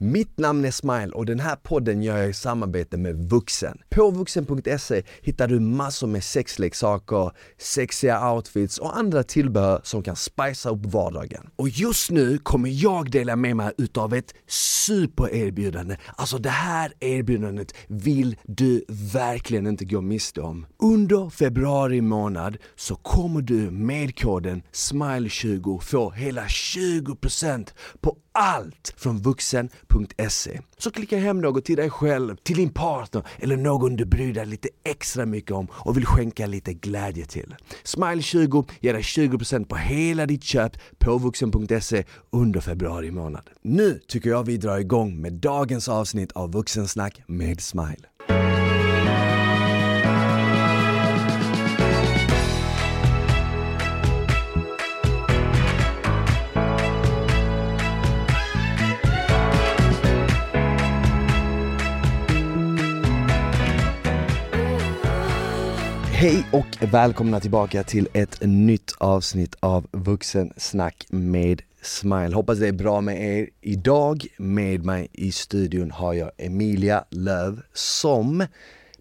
Mitt namn är Smile och den här podden gör jag i samarbete med Vuxen. På vuxen.se hittar du massor med sexleksaker, sexiga outfits och andra tillbehör som kan spicea upp vardagen. Och just nu kommer jag dela med mig utav ett supererbjudande. Alltså det här erbjudandet vill du verkligen inte gå miste om. Under februari månad så kommer du med koden SMILE20 få hela 20% på allt från vuxen.se. Så klicka hem något till dig själv, till din partner eller någon du bryr dig lite extra mycket om och vill skänka lite glädje till. Smile20 ger dig 20% på hela ditt köp på vuxen.se under februari månad. Nu tycker jag vi drar igång med dagens avsnitt av Vuxensnack med Smile. Hej och välkomna tillbaka till ett nytt avsnitt av Vuxensnack med Smile. Hoppas det är bra med er. Idag med mig i studion har jag Emilia Löv som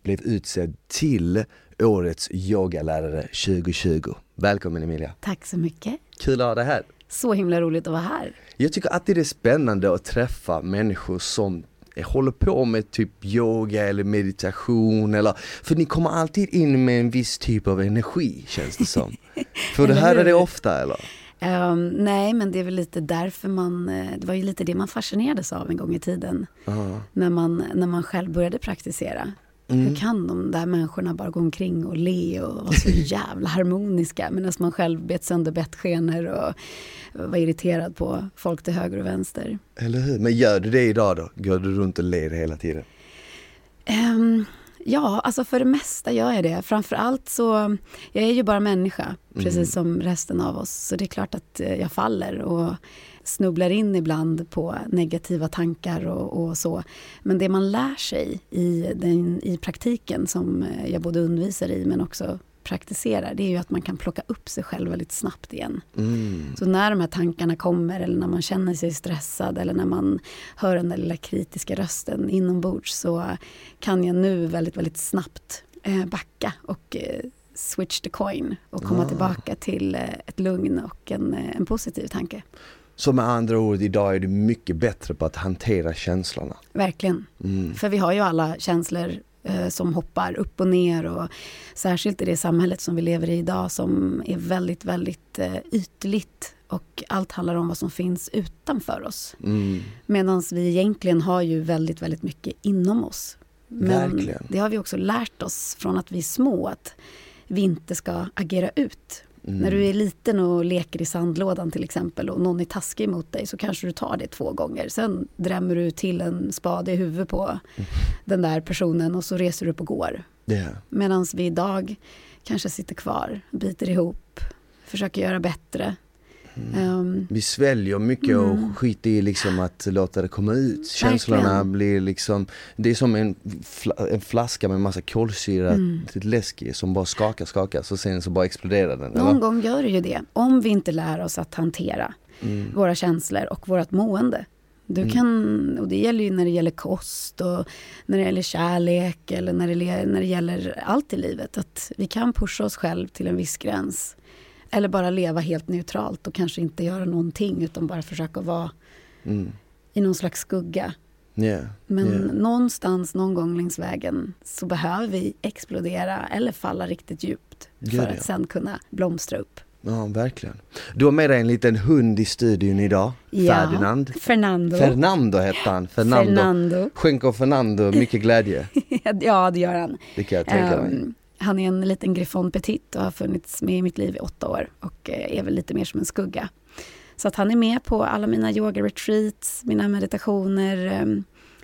blev utsedd till Årets yogalärare 2020. Välkommen Emilia! Tack så mycket! Kul att ha dig här! Så himla roligt att vara här! Jag tycker alltid det är spännande att träffa människor som håller på med typ yoga eller meditation eller För ni kommer alltid in med en viss typ av energi känns det som. För det här är det ofta eller? Um, nej, men det är väl lite därför man, eh, det var ju lite det man fascinerades av en gång i tiden. Uh. När, man, när man själv började praktisera. Mm. Hur kan de där människorna bara gå omkring och le och vara så jävla harmoniska medan man själv bet sönder bettskenor och var irriterad på folk till höger och vänster. Eller hur, men gör du det idag då? Går du runt och ler hela tiden? Um, ja, alltså för det mesta gör jag det. Framförallt så, jag är ju bara människa, precis mm. som resten av oss. Så det är klart att eh, jag faller och snubblar in ibland på negativa tankar och, och, så. Men det man lär sig i, den, i praktiken som eh, jag både undervisar i men också praktiserar, det är ju att man kan plocka upp sig själv väldigt snabbt igen. Mm. Så när de här tankarna kommer eller när man känner sig stressad eller när man hör den där lilla kritiska rösten inombords så kan jag nu väldigt, väldigt snabbt eh, backa och eh, switch the coin och komma ah. tillbaka till ett lugn och en, en positiv tanke. Så med andra ord, idag är du mycket bättre på att hantera känslorna. Verkligen. Mm. För vi har ju alla känslor eh, som hoppar upp och ner och särskilt i det samhället som vi lever i idag som är väldigt, väldigt eh, ytligt och allt handlar om vad som finns utanför oss. Mm. Medan vi egentligen har ju väldigt, väldigt mycket inom oss. Men Verkligen. det har vi också lärt oss från att vi är små att vi inte ska agera ut Mm. När du är liten och leker i sandlådan till exempel och någon är taskig mot dig så kanske du tar det två gånger. Sen drämmer du till en spade i huvudet på mm. den där personen och så reser du upp och går. Yeah. Medan vi idag kanske sitter kvar, biter ihop, försöker göra bättre. Mm. Um, vi sväljer mycket och mm. skiter i liksom att låta det komma ut. Känslorna verkligen. blir liksom, det är som en, fl en flaska med massa kolsyra mm. läsk i som bara skakar, skakar och sen så bara exploderar den. Någon eller? gång gör det ju det. Om vi inte lär oss att hantera mm. våra känslor och vårt mående. Du mm. kan, och det gäller ju när det gäller kost och när det gäller kärlek eller när det, när det gäller allt i livet. Att vi kan pusha oss själv till en viss gräns. Eller bara leva helt neutralt och kanske inte göra någonting utan bara försöka vara mm. i någon slags skugga. Yeah, Men yeah. någonstans, någon gång längs vägen så behöver vi explodera eller falla riktigt djupt för att sen kunna blomstra upp. Ja, verkligen. Du har med dig en liten hund i studion idag, ja, Ferdinand. Fernando. Fernando hette han. Fernando. Fernando. Skänker Fernando mycket glädje. ja, det gör han. Det kan jag tänka mig. Um, han är en liten griffon petit och har funnits med i mitt liv i åtta år och eh, är väl lite mer som en skugga. Så att han är med på alla mina yoga-retreats, mina meditationer, ehm,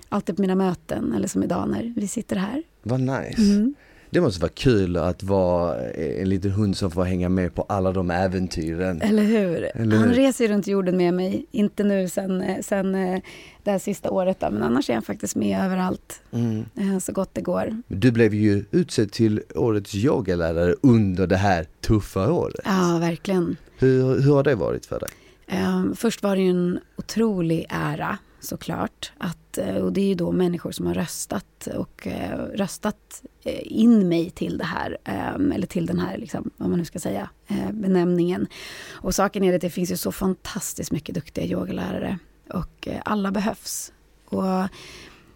alltid på mina möten eller som idag när vi sitter här. Vad nice. Mm. Det måste vara kul att vara en liten hund som får hänga med på alla de äventyren. Eller hur? Eller hur? Han reser runt jorden med mig, inte nu sen, eh, sen eh, det här sista året då, men annars är han faktiskt med överallt mm. Eh, så gott det går. Du blev ju utsedd till årets yogalärare under det här tuffa året. Ja, verkligen. Hur, hur har det varit för dig? Um, först var det ju en otrolig ära såklart. Att, Eh, och det är ju då människor som har röstat och eh, röstat eh, in mig till det här, ehm, eller till den här, liksom, vad man nu ska säga, benämningen. Och saken är att det finns ju så fantastiskt mycket duktiga yogalärare och alla behövs. Och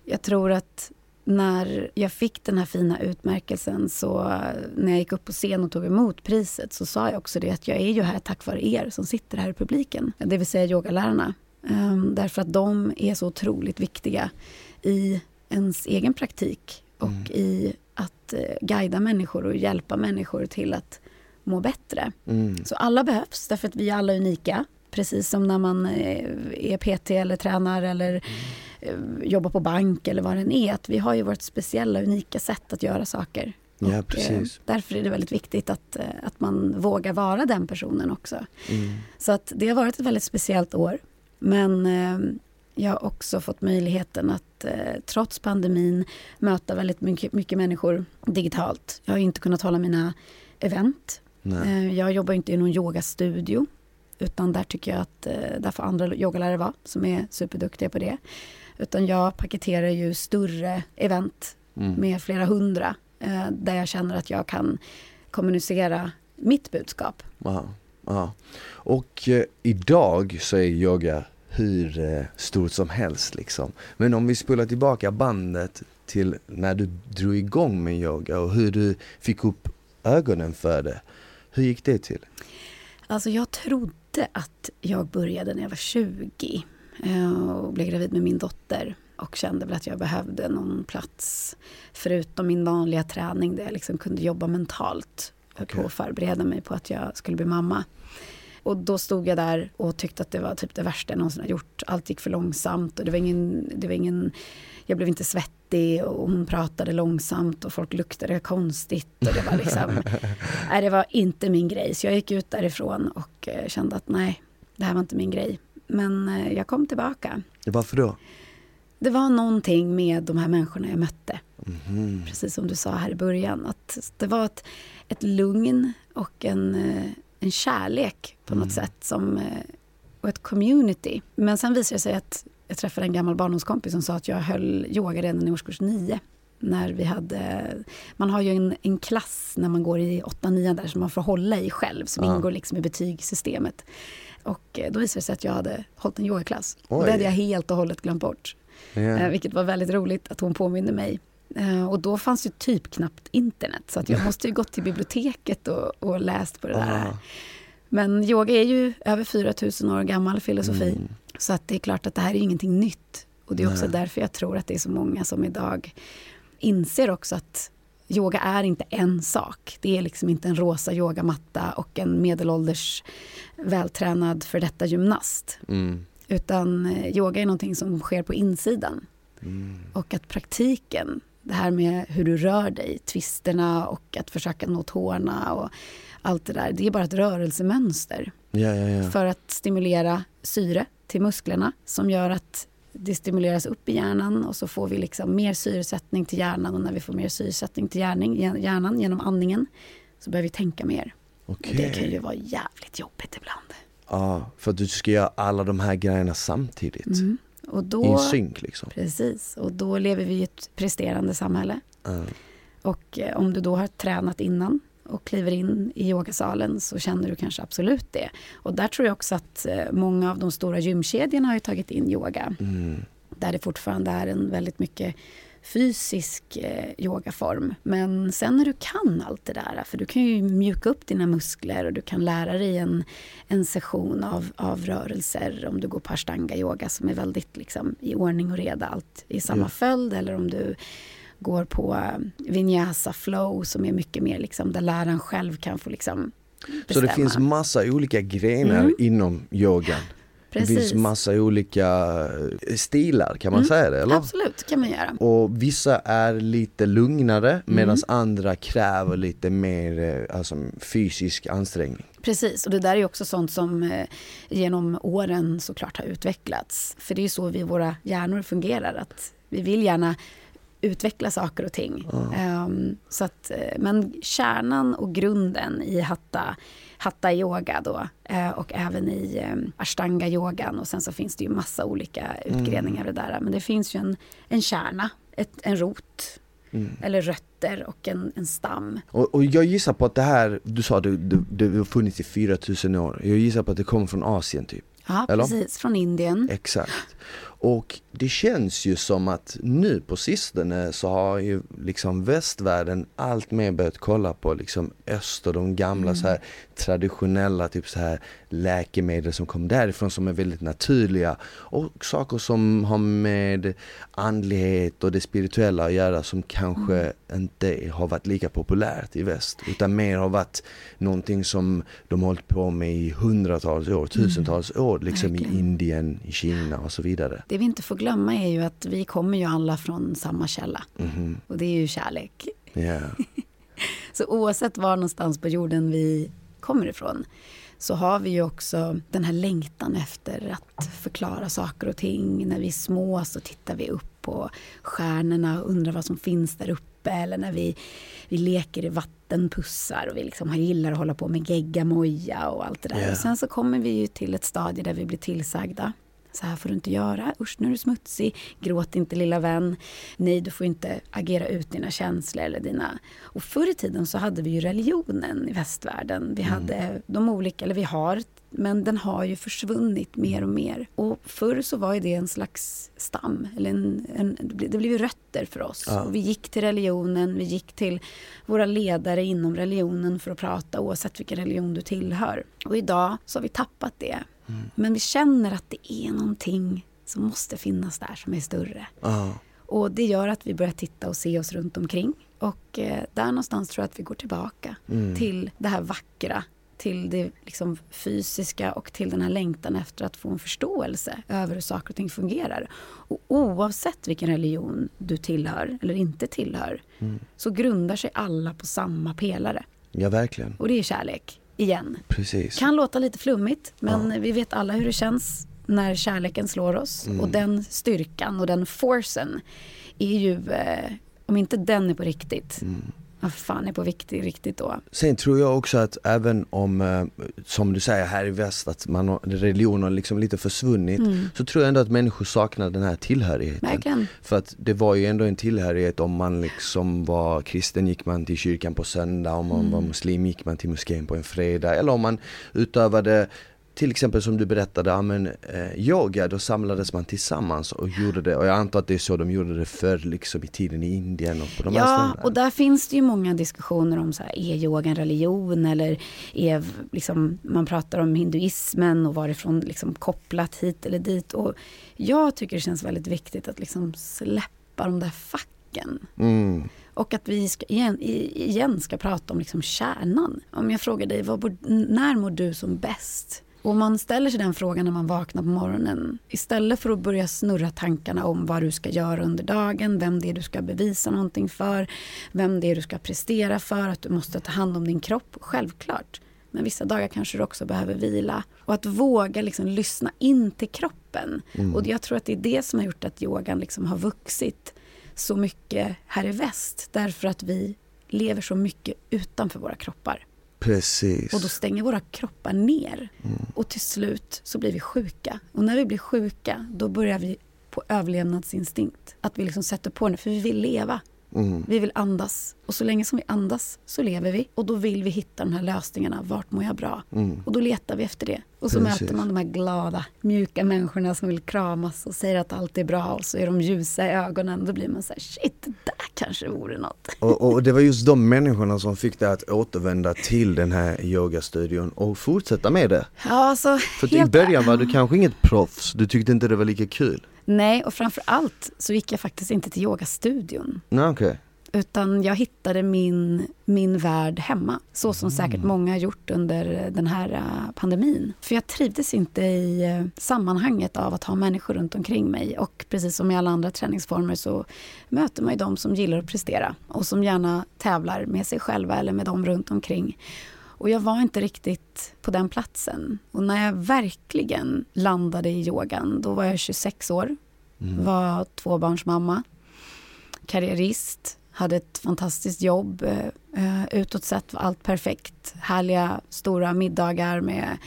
jag tror att när jag fick den här fina utmärkelsen så när jag gick upp på scen och tog emot priset så sa jag också det att jag är ju här tack vare er som sitter här i publiken. Det vill säga yogalärarna. Um, därför att de är så otroligt viktiga i ens egen praktik och mm. i att uh, guida människor och hjälpa människor till att må bättre. Mm. Så alla behövs därför att vi är alla unika. Precis som när man uh, är PT eller tränar eller mm Eh, jobba på bank eller vad det än är. Att vi har ju vårt speciella, unika sätt att göra saker. Ja, och, eh, precis. därför är det väldigt viktigt att, eh, att man vågar vara den personen också. Mm. Så att det har varit ett väldigt speciellt år. Men jag har också fått möjligheten att trots pandemin möta väldigt mycket, mycket människor digitalt. Jag har inte kunnat hålla mina event. Nej. Jag jobbar inte i någon yogastudio. Utan där tycker jag att där får andra yogalärare vara som är superduktiga på det. Utan jag paketerar ju större event mm. med flera hundra eh, där jag känner att jag kan kommunicera mitt budskap. Aha, Ja. Och eh, idag så är yoga hur eh, stort som helst liksom. Men om vi spolar tillbaka bandet till när du drog igång med yoga och hur du fick upp ögonen för det. Hur gick det till? Alltså jag trodde att jag började när jag var 20 eh, och blev gravid med min dotter och kände väl att jag behövde någon plats förutom min vanliga träning där jag liksom kunde jobba mentalt okay. på att förbereda mig på att jag skulle bli mamma. Och då stod jag där och tyckte att det var typ det värsta jag någonsin har gjort. Allt gick för långsamt och det var ingen, det var ingen jag blev inte svettig och hon pratade långsamt och folk luktade konstigt. Och det, var liksom, nej, det var inte min grej. Så jag gick ut därifrån och eh, kände att nej, det här var inte min grej. Men eh, jag kom tillbaka. Varför då? Det var någonting med de här människorna jag mötte. Mm. Precis som du sa här i början. Att det var ett, ett lugn och en, eh, en kärlek på något mm. sätt. Som, eh, och ett community. Men sen visade det sig att jag träffade en gammal barndomskompis som sa att jag höll yoga redan i årskurs nio. När vi hade, man har ju en, en klass när man går i 8-9 där som man får hålla i själv. Som ja. ingår liksom i betygssystemet. Och eh, då visade det sig att jag hade hållit en yogaklass. Och det hade jag helt och hållet glömt bort. Yeah. Vilket var väldigt roligt att hon påminde mig. Eh, och då fanns ju typ knappt internet. Så att jag måste ju gått till biblioteket och, och läst på det där. Ah. Men yoga är ju över 4000 år gammal filosofi. Mm. Så att det är klart att det här är ingenting nytt. Och det är också Nej. därför jag tror att det är så många som idag inser också att yoga är inte en sak. Det är liksom inte en rosa yogamatta och en medelålders vältränad för detta gymnast. Mm. Utan eh, yoga är någonting som sker på insidan. Mm. Och att praktiken, det här med hur du rör dig, twisterna och att försöka nå tårna och allt det där. Det är bara ett rörelsemönster. Ja, ja, ja. För att stimulera syre till musklerna som gör att det stimuleras upp i hjärnan och så får vi liksom mer syresättning till hjärnan och när vi får mer syresättning till hjärnan genom andningen så börjar vi tänka mer. Okay. Och det kan ju vara jävligt jobbigt ibland. Ja, för att du ska göra alla de här grejerna samtidigt. Mm. Och då, I synk liksom. Precis, och då lever vi i ett presterande samhälle. Mm. Och eh, om du då har tränat innan och kliver in i yogasalen så känner du kanske absolut det. Och där tror jag också att eh, många av de stora gymkedjorna har tagit in yoga. Mm. Där det fortfarande är en väldigt mycket fysisk eh, yogaform. Men sen när du kan allt det där, för du kan ju mjuka upp dina muskler och du kan lära dig en, en session av, av rörelser om du går på ashtanga yoga som är väldigt liksom, i ordning och reda, allt i samma mm. följd eller om du går på eh, vinyasa flow som är mycket mer liksom där läraren själv kan få liksom bestämma. Så det finns massa olika grenar mm. inom yogan? Precis. Det finns massa olika eh, stilar, kan man mm. säga det? Eller? Absolut, kan man göra. Och vissa är lite lugnare mm. medan andra kräver lite mer eh, alltså, fysisk ansträngning. Precis, och det där är också sånt som eh, genom åren såklart har utvecklats. För det är ju så vi, våra hjärnor fungerar, att vi vill gärna utveckla saker och ting. Mm. Um, så att, men kärnan och grunden i hatta hatta yoga då eh, och även i eh, ashtanga yogan och sen så finns det ju massa olika utgreningar mm. där. Men det finns ju en, en kärna, ett, en rot Mm. Eller rötter och en, en stam. Och, och, jag gissar på att det här, du sa det, det, det har funnits i 4000 år. Jag gissar på att det kommer från Asien typ. Ja, Eller? precis. Från Indien. Exakt. Och det känns ju som att nu på sistone så har ju liksom västvärlden allt mer börjat kolla på liksom öst och de gamla mm. så här traditionella typ så här läkemedel som kom därifrån som är väldigt naturliga och saker som har med andlighet och det spirituella att göra som kanske mm. inte har varit lika populärt i väst utan mer har varit någonting som de har hållit på med i hundratals år, tusentals mm. år liksom Verkligen. i Indien, i Kina och så vidare. Det vi inte får glömma är ju att vi kommer ju alla från samma källa mm. och det är ju kärlek. Yeah. så oavsett var någonstans på jorden vi kommer ifrån så har vi ju också den här längtan efter att förklara saker och ting. När vi är små så tittar vi upp på stjärnorna och undrar vad som finns där uppe. Eller när vi, vi leker i vattenpussar och vi liksom gillar att hålla på med geggamoja och allt det där. Yeah. Och sen så kommer vi ju till ett stadie där vi blir tillsagda så här får du inte göra, usch nu är du smutsig, gråt inte lilla vän, nej du får inte agera ut dina känslor eller dina... Och förr i tiden så hade vi ju religionen i västvärlden. Vi mm. hade de olika, eller vi har men den har ju försvunnit mer och mer. Och förr så var ju det en slags stam, eller en, en, det blev ju rötter för oss. Ja. Och vi gick till religionen, vi gick till våra ledare inom religionen för att prata oavsett vilken religion du tillhör. Och idag så har vi tappat det. Mm. Men vi känner att det är någonting som måste finnas där som är större. Ja. Och det gör att vi börjar titta och se oss runt omkring. Och eh, där någonstans tror jag att vi går tillbaka mm. till det här vackra till det liksom fysiska och till den här längtan efter att få en förståelse över hur saker och ting fungerar. Och oavsett vilken religion du tillhör eller inte tillhör mm. så grundar sig alla på samma pelare. Ja, verkligen. Och det är kärlek, igen. Precis. Kan låta lite flummigt, men ja. vi vet alla hur det känns när kärleken slår oss. Mm. Och den styrkan och den forcen är ju, eh, om inte den är på riktigt, mm vad fan är på viktigt riktigt då? Sen tror jag också att även om, eh, som du säger här i väst, att man har, religionen liksom lite försvunnit, mm. så tror jag ändå att människor saknar den här tillhörigheten. Verkligen. För att det var ju ändå en tillhörighet om man liksom var kristen gick man till kyrkan på söndag, om man mm. var muslim gick man till moskén på en fredag, eller om man utövade till exempel som du berättade, ja, men, eh, yoga, då samlades man tillsammans och gjorde det. Och jag antar att det är så de gjorde det förr, liksom i tiden i Indien och på de ja, här ställena. Ja, och där finns det ju många diskussioner om så här, är yoga en religion eller är liksom, man pratar om hinduismen och varifrån liksom kopplat hit eller dit. Och jag tycker det känns väldigt viktigt att liksom släppa de där facken. Mm. Och att vi ska, igen, igen ska prata om liksom kärnan. Om jag frågar dig, vad, när mår du som bäst? Och man ställer sig den frågan när man vaknar på morgonen. Istället för att börja snurra tankarna om vad du ska göra under dagen, vem det är du ska bevisa någonting för, vem det är du ska prestera för, att du måste ta hand om din kropp. Självklart. Men vissa dagar kanske du också behöver vila. Och att våga liksom lyssna in till kroppen. Mm. Och jag tror att det är det som har gjort att yogan liksom har vuxit så mycket här i väst. Därför att vi lever så mycket utanför våra kroppar. Precis. Och då stänger våra kroppar ner. Mm. Och till slut så blir vi sjuka. Och när vi blir sjuka, då börjar vi på överlevnadsinstinkt. Att vi liksom sätter på den, för vi vill leva. Mm. Vi vill andas. Och så länge som vi andas så lever vi. Och då vill vi hitta de här lösningarna. Vart mår jag bra? Mm. Och då letar vi efter det. Och så Precis. möter man de här glada, mjuka människorna som vill kramas och säger att allt är bra. Och så är de ljusa i ögonen. Då blir man så här, shit, det där kanske vore något. Och, och det var just de människorna som fick dig att återvända till den här yogastudion och fortsätta med det. Ja, alltså, För helt... i början var du kanske inget proffs. Du tyckte inte det var lika kul. Nej, och framför allt så gick jag faktiskt inte till yogastudion. Nej, okay. Utan jag hittade min, min värld hemma. Så som mm. säkert många har gjort under den här äh, pandemin. För jag trivdes inte i äh, sammanhanget av att ha människor runt omkring mig. Och precis som i alla andra träningsformer så möter man ju de som gillar att prestera. Och som gärna tävlar med sig själva eller med dem runt omkring. Och jag var inte riktigt på den platsen. Och när jag verkligen landade i yogan, då var jag 26 år. Mm. Var tvåbarnsmamma, karriärist, hade ett fantastiskt jobb. Eh, utåt sett var allt perfekt. Härliga stora middagar med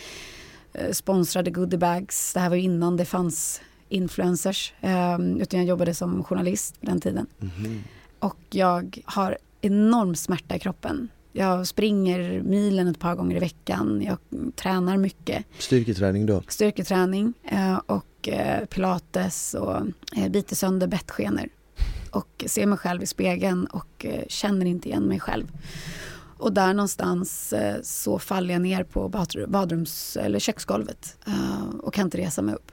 eh, sponsrade goodiebags. Det här var innan det fanns influencers. Eh, utan jag jobbade som journalist på den tiden. Mhm. Och jag har enorm smärta i kroppen. Jag springer milen ett par gånger i veckan. Jag tränar mycket. Styrketräning då? Styrketräning eh, och eh, pilates och eh, biter sönder bettskenor. Och ser mig själv i spegeln och känner inte igen mig själv. Och där någonstans så faller jag ner på badr- badrums eller köksgolvet och kan inte resa mig upp.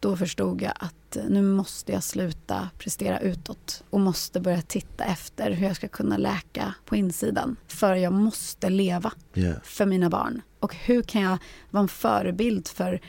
Då förstod jag att nu måste jag sluta prestera utåt och måste börja titta efter hur jag ska kunna läka på insidan. För jag måste leva Ja. för mina barn. Och hur kan jag vara en förebild för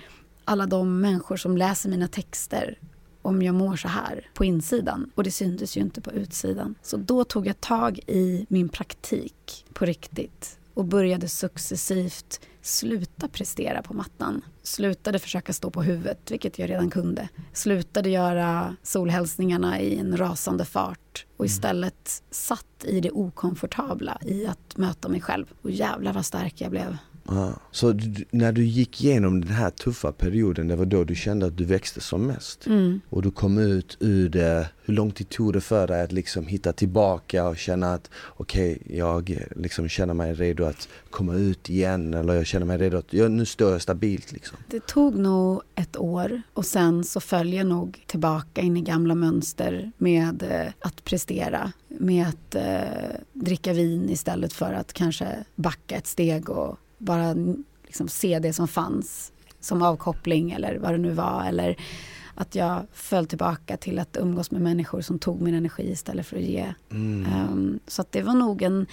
alla de människor som läser mina texter om jag mår så här på insidan. Och det syntes ju inte på utsidan. Så då tog jag tag i min praktik på riktigt och började successivt sluta prestera på mattan. Slutade försöka stå på huvudet, vilket jag redan kunde. Slutade göra solhälsningarna i en rasande fart och istället satt i det okomfortabla i att möta mig själv. Och jävlar vad stark jag blev. Ja. Så du, när du gick igenom den här tuffa perioden, det var då du kände att du växte som mest? Mm. Och du kom ut ur det, hur lång tid tog det för dig att liksom hitta tillbaka och känna att okej, jag liksom känner mig redo att komma ut igen eller jag känner mig redo att, ja, nu står jag stabilt liksom. Det tog nog ett år och sen så följer jag nog tillbaka in i gamla mönster med eh, att prestera, med att eh, dricka vin istället för att kanske backa ett steg och bara mm, liksom, se det som fanns som avkoppling eller vad det nu var. Eller att jag föll tillbaka till att umgås med människor som tog min energi istället för att ge. Mm. Um, så att det var nog en,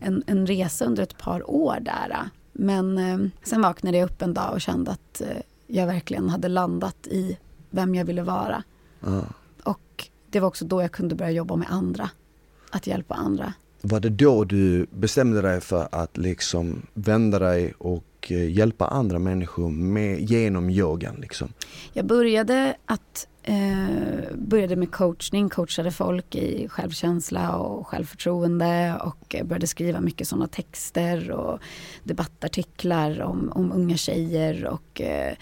en, en resa under ett par år där. Men um, sen vaknade jag upp en dag och kände att uh, jag verkligen hade landat i vem jag ville vara. Ja. Och det var också då jag kunde börja jobba med andra. Att hjälpa andra. Var det då du bestämde dig för att liksom vända dig och eh, hjälpa andra människor med, genom yogan liksom? Jag började att eh, började med coachning, coachade folk i självkänsla och självförtroende och eh, började skriva mycket sådana texter och debattartiklar om, om unga tjejer och eh,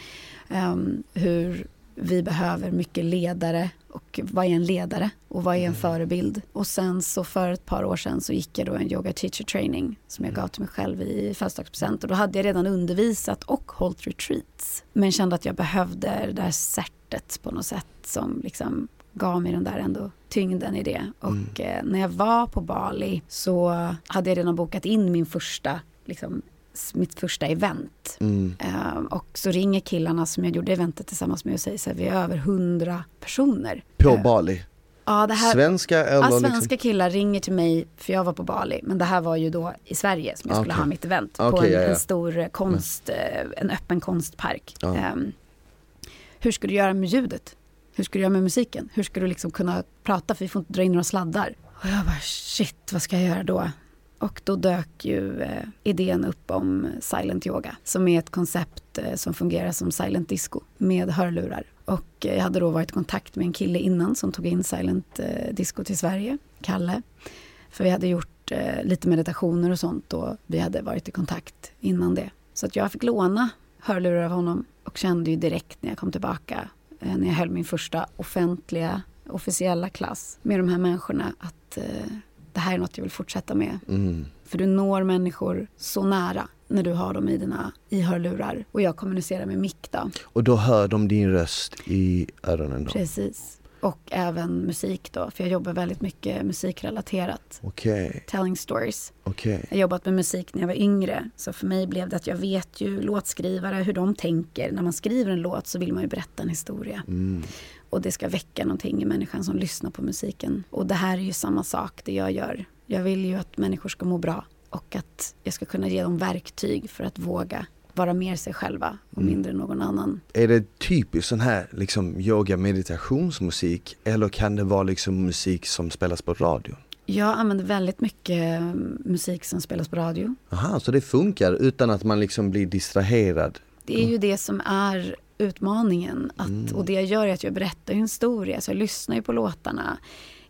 um, hur vi behöver mycket ledare och vad är en ledare och vad är en förebild. Och sen så för ett par år sedan så gick jag då en yoga teacher training som jag gav till mig själv i födelsedagspresent och då hade jag redan undervisat och hållit retreats. Men kände att jag behövde det där certet på något sätt som liksom gav mig den där ändå tyngden i det. Och eh, när jag var på Bali så hade jag redan bokat in min första liksom, mitt första event. Mm. Eh, och så ringer killarna som jag gjorde eventet tillsammans med och säger så här, vi är över hundra personer. På Eh, Bali? Ja, det här, Svenska eller ja, liksom? svenska killar ringer till mig, för jag var på Bali, men det här var ju då i Sverige som jag skulle Okej. ha mitt event på Okej, en, ja, ja. en stor eh, konst, eh, en öppen konstpark. Ja. Ehm, hur ska du göra med ljudet? Hur ska du göra med musiken? Hur ska du liksom kunna prata, för vi får inte dra in några sladdar. Och jag bara, shit, vad ska jag göra då? Och då dök ju eh, idén upp om silent yoga som är ett koncept eh, som fungerar som silent disco med hörlurar. Och eh, jag hade då varit i kontakt med en kille innan som tog in silent eh, disco till Sverige, Kalle. För vi hade gjort eh, lite meditationer och sånt och vi hade varit i kontakt innan det. Så att jag fick låna hörlurar av honom och kände ju direkt när jag kom tillbaka, eh, när jag höll min första offentliga, officiella klass med de här människorna att eh, det här är något jag vill fortsätta med. Mm. För du når människor så nära när du har dem i dina i hörlurar. Och jag kommunicerar med mick då. Och då hör de din röst i öronen då? Precis. Och även musik då, för jag jobbar väldigt mycket musikrelaterat. Okej, Telling stories. okej. Jag har jobbat med musik när jag var yngre. Så för mig blev det att jag vet ju låtskrivare, hur de tänker. När man skriver en låt så vill man ju berätta en historia. Mm. Och det ska väcka någonting i människan som lyssnar på musiken. Och det här är ju samma sak, det jag gör. Jag vill ju att människor ska må bra. Och att jag ska kunna ge dem verktyg för att våga vara mer sig själva och Mm. mindre någon annan. Är det typiskt sån här liksom yoga meditationsmusik eller kan det vara liksom musik som spelas på radio? Jag använder väldigt mycket eh, musik som spelas på radio. Aha, så det funkar utan att man liksom blir distraherad? Det är ju det som är utmaningen. Att, Och det jag gör är att jag berättar en historia. Så jag lyssnar ju på låtarna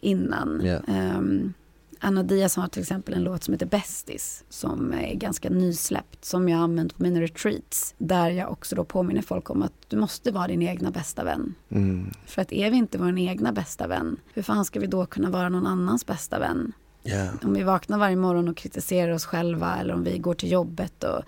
innan. Ja. Ehm, Anna Diaz har till exempel en låt som heter Bästis som är ganska nysläppt som jag använt på mina retreats. Där jag också då påminner folk om att du måste vara din egna bästa vän. Mm. För att är vi inte vår egna bästa vän, hur fan ska vi då kunna vara någon annans bästa vän? Yeah. Om vi vaknar varje morgon och kritiserar oss själva eller om vi går till jobbet och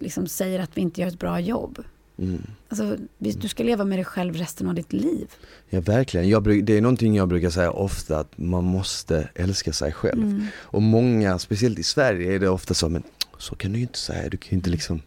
liksom säger att vi inte gör ett bra jobb. Mm. Alltså, du ska leva med dig själv resten av ditt liv. Ja verkligen, jag, det är någonting jag brukar säga ofta att man måste älska sig själv. Mm. Och många, speciellt i Sverige är det ofta så, men så kan du ju inte säga, du kan inte liksom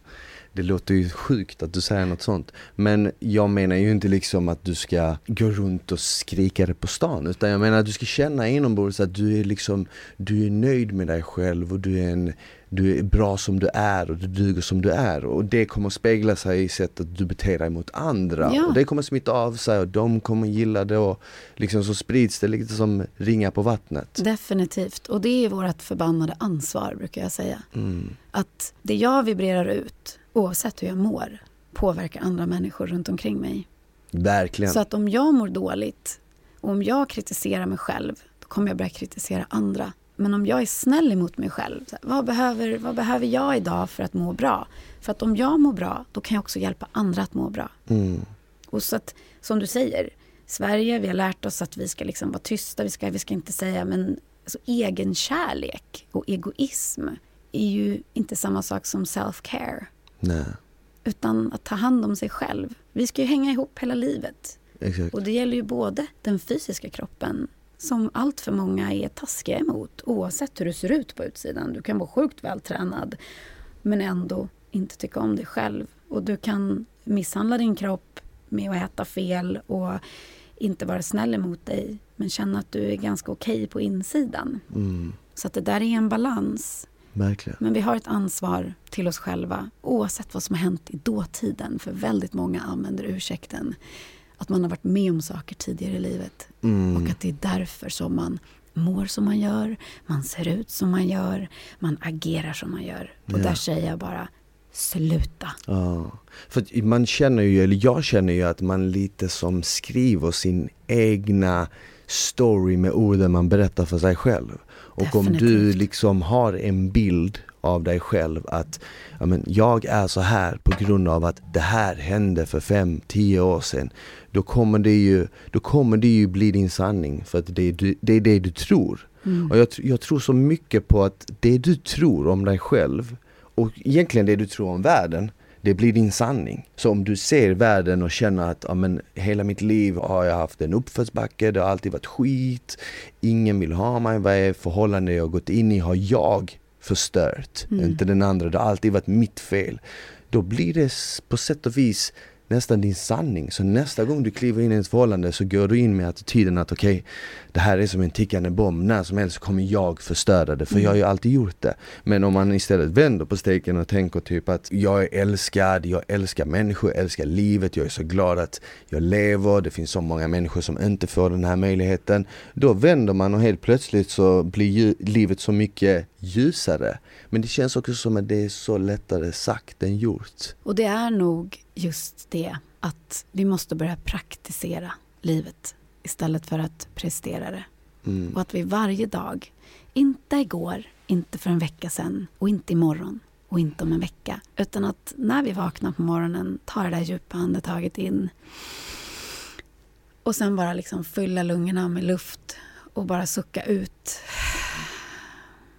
det låter ju sjukt att du säger något sånt. Men jag menar ju inte liksom att du ska gå runt och skrika det på stan. Utan jag menar att du ska känna inombords att du är liksom, du är nöjd med dig själv och du är, en, du är bra som du är och du duger som du är. Och det kommer spegla sig i sättet du beter dig mot andra. Ja. Och det kommer smitta av sig och de kommer gilla det och liksom så sprids det lite som ringar på vattnet. Definitivt. Och det är vårt förbannade ansvar brukar jag säga. Mm. Att det jag vibrerar ut, oavsett hur jag mår, påverkar andra människor runt omkring mig. Verkligen. Så att om jag mår dåligt och om jag kritiserar mig själv, då kommer jag börja kritisera andra. Men om jag är snäll emot mig själv, här, vad, behöver, vad behöver jag idag för att må bra? För att om jag mår bra, då kan jag också hjälpa andra att må bra. Mm. Och så att, som du säger, Sverige, vi har lärt oss att vi ska liksom vara tysta, vi ska, vi ska inte säga, men alltså, egenkärlek och egoism är ju inte samma sak som self-care. Nej, Utan att ta hand om sig själv. Vi ska ju hänga ihop hela livet. exakt. Och det gäller ju både den fysiska kroppen som allt för många är taskiga emot oavsett hur du ser ut på utsidan. Du kan vara sjukt vältränad men ändå inte tycka om dig själv. Och du kan misshandla din kropp med att äta fel och inte vara snäll emot dig men känna att du är ganska okej på insidan. Mm. Så att det där är en balans. Verkligen. Men vi har ett ansvar till oss själva oavsett vad som har hänt i dåtiden. För väldigt många använder ursäkten att man har varit med om saker tidigare i livet. Mm. Och att det är därför som man mår som man gör, man ser ut som man gör, man agerar som man gör. Och Ja. där säger jag bara, sluta. Ja, för man känner ju, eller jag känner ju att man lite som skriver sin egna story med orden man berättar för sig själv. Och om du Definitivt. liksom har en bild av dig själv att ja, men jag är så här på grund av att det här hände för fem, tio år sedan. Då kommer det ju, då kommer det ju bli din sanning för att det är, du, det, är det du tror. Mm. Och jag, jag tror så mycket på att det du tror om dig själv och egentligen det du tror om världen, det blir din sanning. Så om du ser världen och känner att ja, men, hela mitt liv har jag haft en uppförsbacke, det har alltid varit skit, ingen vill ha mig, vad är förhållande jag gått in i har jag förstört, Mm. inte den andra, det har alltid varit mitt fel. Då blir det på sätt och vis nästan din sanning. Så nästa gång du kliver in i ett förhållande så går du in med attityden att okej, det här är som en tickande bomb. När som helst kommer jag förstöra det, för jag har ju alltid gjort det. Men om man istället vänder på steken och tänker typ att jag är älskad, jag älskar människor, jag älskar livet, jag är så glad att jag lever, det finns så många människor som inte får den här möjligheten. Då vänder man och helt plötsligt så blir livet så mycket ljusare. Men det känns också som att det är så lättare sagt än gjort. Och det är nog just det att vi måste börja praktisera livet istället för att prestera det. Mm. Och att vi varje dag, inte igår, inte för en vecka sedan och inte imorgon och inte om en vecka. Utan att när vi vaknar på morgonen, ta det där djupa andetaget in och sen bara liksom fylla lungorna med luft och bara sucka ut.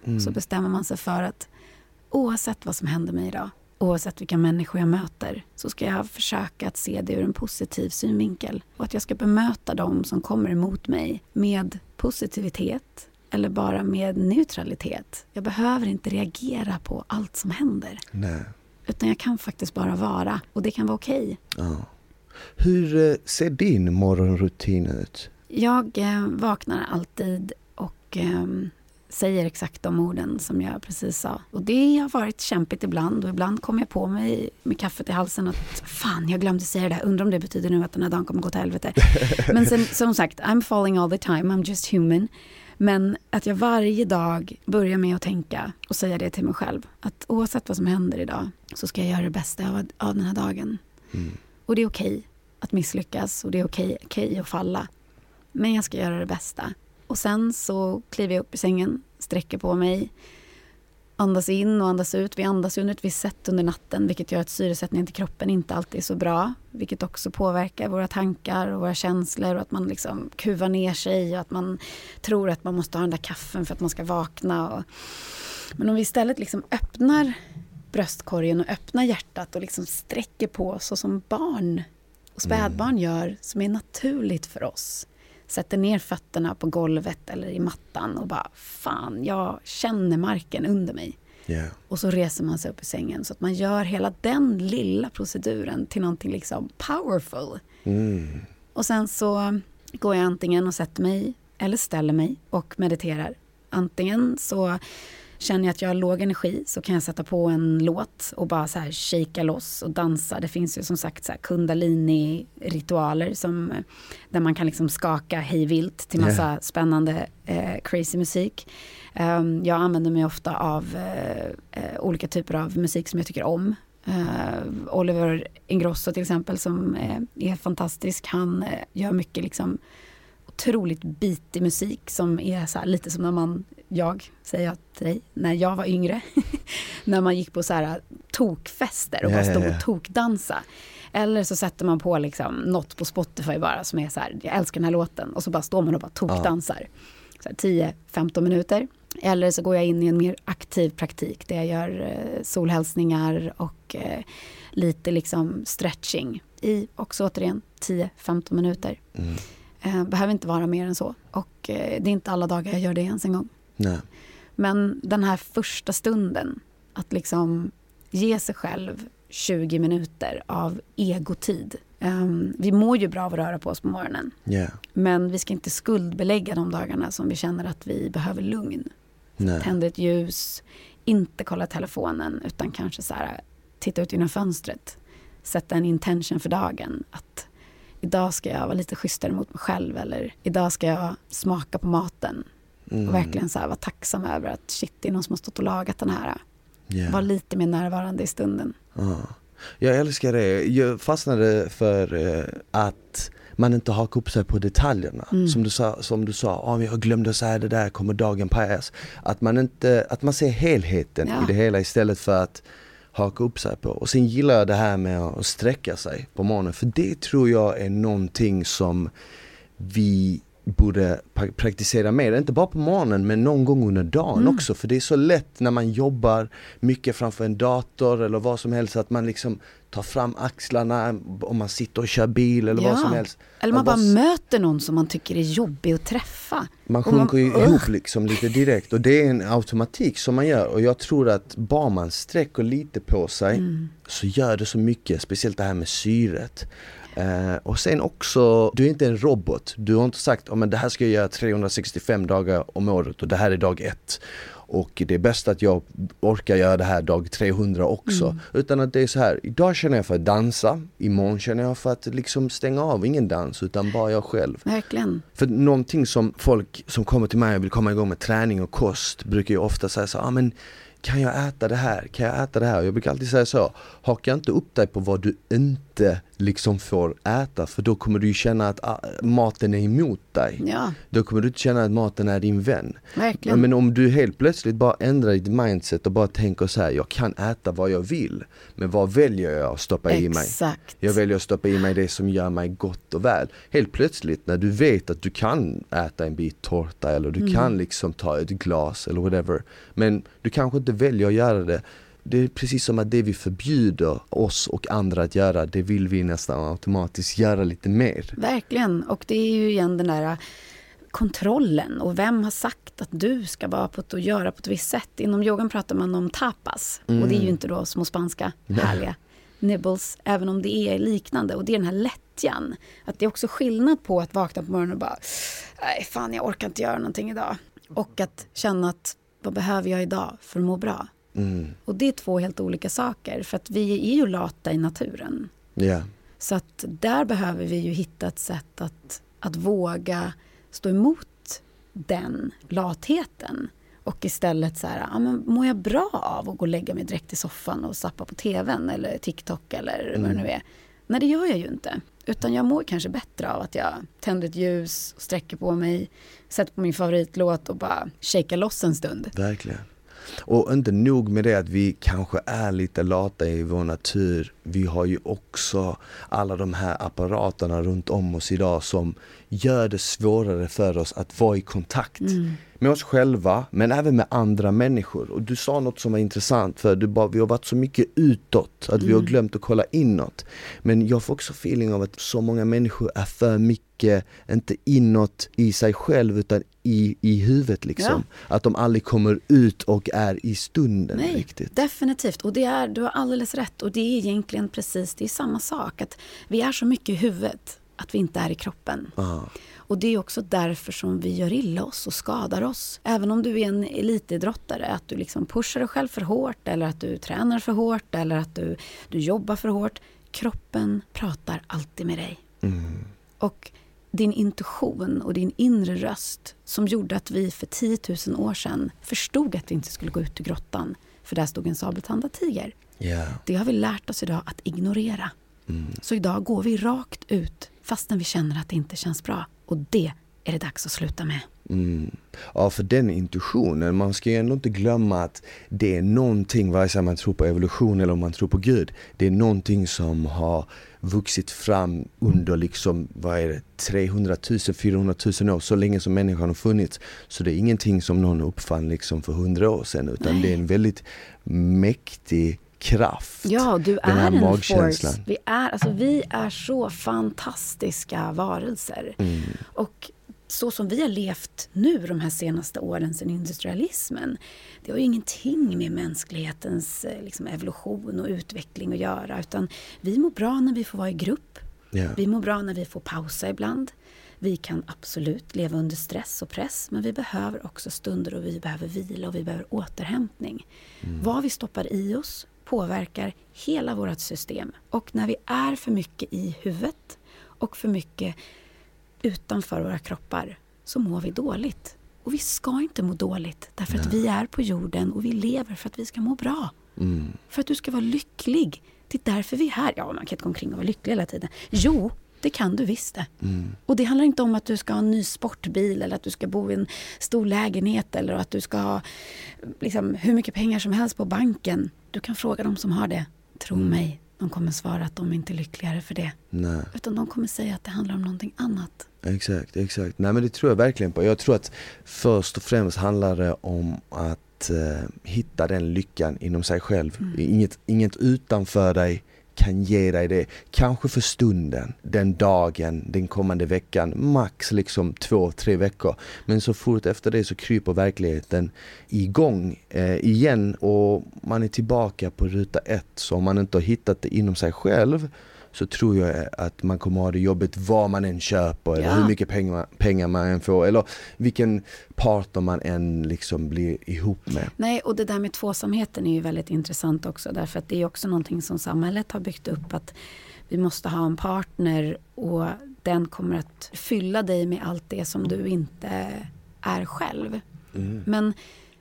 Mm. Så bestämmer man sig för att oavsett vad som händer mig idag, oavsett vilka människor jag möter, så ska jag försöka att se det ur en positiv synvinkel. Och att jag ska bemöta dem som kommer emot mig med positivitet eller bara med neutralitet. Jag behöver inte reagera på allt som händer. Nej. Utan jag kan faktiskt bara vara och det kan vara okej. Ja. Hur eh, ser din morgonrutin ut? Jag eh, vaknar alltid och eh, säger exakt de orden som jag precis sa. Och det har varit kämpigt ibland och ibland kommer jag på mig med kaffet i halsen att fan, jag glömde säga det där. Undrar om det betyder nu att den här dagen kommer gå till helvete. Men sen, som sagt, I'm falling all the time, I'm just human. Men att jag varje dag börjar med att tänka och säga det till mig själv. Att oavsett vad som händer idag så ska jag göra det bästa av, av den här dagen. Mm. Och det är okej att misslyckas och det är okej, okej att falla. Men jag ska göra det bästa. Och sen så kliver jag upp i sängen, sträcker på mig, andas in och andas ut. Vi andas under ett visst sätt under natten vilket gör att syresättningen till kroppen inte alltid är så bra. Vilket också påverkar våra tankar och våra känslor och att man liksom kuvar ner sig och att man tror att man måste ha den där kaffen för att man ska vakna. Och... Men om vi istället liksom öppnar bröstkorgen och öppnar hjärtat och liksom sträcker på så som barn och spädbarn mm. gör som är naturligt för oss sätter ner fötterna på golvet eller i mattan och bara fan, jag känner marken under mig. Yeah. Och så reser man sig upp i sängen så att man gör hela den lilla proceduren till någonting liksom powerful. Mm. Och sen så går jag antingen och sätter mig eller ställer mig och mediterar. Antingen så Känner jag att jag har låg energi så kan jag sätta på en låt och bara så här shaka loss och dansa. Det finns ju som sagt så kundalini-ritualer som, där man kan liksom skaka hejvilt till massa yeah. spännande eh, crazy musik. Um, jag använder mig ofta av eh, eh, olika typer av musik som jag tycker om. Uh, Oliver Ingrosso till exempel som eh, är fantastisk. Han eh, gör mycket liksom otroligt bitig musik som är så här, lite som när man jag, säger jag till dig, när jag var yngre. när man gick på så här tokfester och bara stod och tokdansa. Eller så sätter man på liksom något på Spotify bara som är så här, jag älskar den här låten. Och så bara står man och bara tokdansar. Ja. 10-15 minuter. Eller så går jag in i en mer aktiv praktik där jag gör eh, solhälsningar och eh, lite liksom stretching i också återigen 10-15 minuter. Mm. Eh, behöver inte vara mer än så. Och eh, det är inte alla dagar jag gör det ens en gång. Nej. Men den här första stunden, att liksom ge sig själv 20 minuter av egotid. Um, vi mår ju bra av att röra på oss på morgonen. Yeah. Men vi ska inte skuldbelägga de dagarna som vi känner att vi behöver lugn. Tända ett ljus, inte kolla telefonen utan kanske så här, titta ut genom fönstret. Sätta en intention för dagen. Att idag ska jag vara lite schysstare mot mig själv eller idag ska jag smaka på maten. Mm. Och verkligen så här, vara tacksam över att shit, det är någon som har stått och lagat den här. Yeah. Var lite mer närvarande i stunden. Ah. Jag älskar det. Jag fastnade för eh, att man inte hakar upp sig på detaljerna. Mm. Som du sa, som du sa oh, jag glömde säga det där, kommer dagen pajas. Att man, inte, att man ser helheten ja. i det hela istället för att haka upp sig på. Och sen gillar jag det här med att sträcka sig på morgonen för det tror jag är någonting som vi borde praktisera mer, inte bara på morgonen men någon gång under dagen mm. också för det är så lätt när man jobbar mycket framför en dator eller vad som helst att man liksom tar fram axlarna om man sitter och kör bil eller ja. vad som helst. Eller man, man bara, bara möter någon som man tycker är jobbig att träffa. Man sjunker ju ihop liksom lite direkt och det är en automatik som man gör och jag tror att bara man sträcker lite på sig mm. så gör det så mycket, speciellt det här med syret. Uh, och sen också, du är inte en robot. Du har inte sagt att oh, det här ska jag göra 365 dagar om året och det här är dag ett. Och det är bäst att jag orkar göra det här dag 300 också. Mm. Utan att det är så här, idag känner jag för att dansa, imorgon känner jag för att liksom stänga av, ingen dans utan bara jag själv. Verkligen. För någonting som folk som kommer till mig och vill komma igång med träning och kost brukar ju ofta säga så ah, men kan jag äta det här? Kan jag äta det här? Jag brukar alltid säga så, haka inte upp dig på vad du inte liksom får äta för då kommer du känna att ah, maten är emot dig. Ja. Då kommer du inte känna att maten är din vän. Verkligen. Men om du helt plötsligt bara ändrar ditt mindset och bara tänker så här, jag kan äta vad jag vill. Men vad väljer jag att stoppa Exakt. i mig? Jag väljer att stoppa i mig det som gör mig gott och väl. Helt plötsligt när du vet att du kan äta en bit tårta eller du mm. kan liksom ta ett glas eller whatever. Men du kanske inte väljer att göra det det är precis som att det vi förbjuder oss och andra att göra, det vill vi nästan automatiskt göra lite mer. Verkligen, och det är ju igen den där äh, kontrollen och vem har sagt att du ska vara på ett och göra på ett visst sätt. Inom yogan pratar man om tapas mm. och det är ju mm. inte då små spanska härliga nibbles, även om det är liknande. Och det är den här lättjan. Att det är också skillnad på att vakna på morgonen och bara, nej fan jag orkar inte göra någonting idag. Och att känna att, vad behöver jag idag för att må bra? Mm. Och det är två helt olika saker, för att vi är ju lata i naturen. Yeah. Så att där behöver vi ju hitta ett sätt att, att våga stå emot den latheten. Och istället så här, ja, men mår jag bra av att gå och lägga mig direkt i soffan och sappa på tvn eller TikTok eller mm. vad det nu är. Nej, det gör jag ju inte. Utan jag mår kanske bättre av att jag tänder ett ljus, sträcker på mig, sätter på min favoritlåt och bara shakar loss en stund. Verkligen. Och inte nog med det att vi kanske är lite lata i vår natur. Vi har ju också alla de här apparaterna runt om oss idag som gör det svårare för oss att vara i kontakt mm. Med oss själva men även med andra människor. Och du sa något som var intressant för du bara, vi har varit så mycket utåt att vi har mm. glömt att kolla inåt. Men jag får också feeling av att så många människor är för mycket, inte inåt i sig själv utan i, i huvudet liksom. Ja. Att de aldrig kommer ut och är i stunden Nej, riktigt. Definitivt, och det är, du har alldeles rätt. Och det är egentligen precis, det är samma sak. Att vi är så mycket i huvudet att vi inte är i kroppen. Aha. Och det är också därför som vi gör illa oss och skadar oss. Även om du är en elitidrottare, att du liksom pushar dig själv för hårt eller att du tränar för hårt eller att du, du jobbar för hårt. Kroppen pratar alltid med dig. Mm. Och din intuition och din inre röst som gjorde att vi för 10 000 år sedan förstod att vi inte skulle gå ut i grottan för där stod en sabeltandad tiger. Yeah. Det har vi lärt oss idag att ignorera. Mm. Så idag går vi rakt ut fastän vi känner att det inte känns bra. Och det är det dags att sluta med. Mm. Ja, för den intuitionen, man ska ju ändå inte glömma att det är någonting, vare sig man tror på evolution eller om man tror på Gud, det är någonting som har vuxit fram under liksom, vad är det, 300 000, 400 000 år, så länge som människan har funnits. Så det är ingenting som någon uppfann liksom för 100 år sedan, utan Nej. det är en väldigt mäktig kraft. Ja, du är en magkänslan. force. Vi är, alltså, vi är så fantastiska varelser. Mm. Och så som vi har levt nu de här senaste åren sedan industrialismen, det har ju ingenting med mänsklighetens eh, liksom, evolution och utveckling att göra. Utan vi mår bra när vi får vara i grupp. Yeah. Vi mår bra när vi får pausa ibland. Vi kan absolut leva under stress och press, men vi behöver också stunder och vi behöver vila och vi behöver återhämtning. Mm. Vad vi stoppar i oss påverkar hela vårt system. Och när vi är för mycket i huvudet och för mycket utanför våra kroppar så mår vi dåligt. Och vi ska inte må dåligt därför Nej. att vi är på jorden och vi lever för att vi ska må bra. Mm. För att du ska vara lycklig. Det är därför vi är här. Ja, man kan inte gå omkring och vara lycklig hela tiden. Jo, det kan du visst det. Mm. Och det handlar inte om att du ska ha en ny sportbil eller att du ska bo i en stor lägenhet eller att du ska ha liksom, hur mycket pengar som helst på banken. Du kan fråga dem som har det. Tro mm. mig, de kommer svara att de inte är lyckligare för det. Nej. Utan de kommer säga att det handlar om någonting annat. Exakt, exakt. Nej men det tror jag verkligen på. Jag tror att först och främst handlar det om att uh, hitta den lyckan inom sig själv. Mm. Inget, inget utanför dig kan ge dig det, kanske för stunden, den dagen, den kommande veckan, max liksom två, tre veckor. Men så fort efter det så kryper verkligheten igång eh, igen och man är tillbaka på ruta ett. Så om man inte har hittat det inom sig själv så tror jag att man kommer ha det jobbigt vad man än köper eller hur mycket pengar, pengar man än får eller vilken partner man än liksom blir ihop med. Nej, och det där med tvåsamheten är ju väldigt intressant också därför att det är också någonting som samhället har byggt upp att vi måste ha en partner och den kommer att fylla dig med allt det som du inte är själv. Mm. Men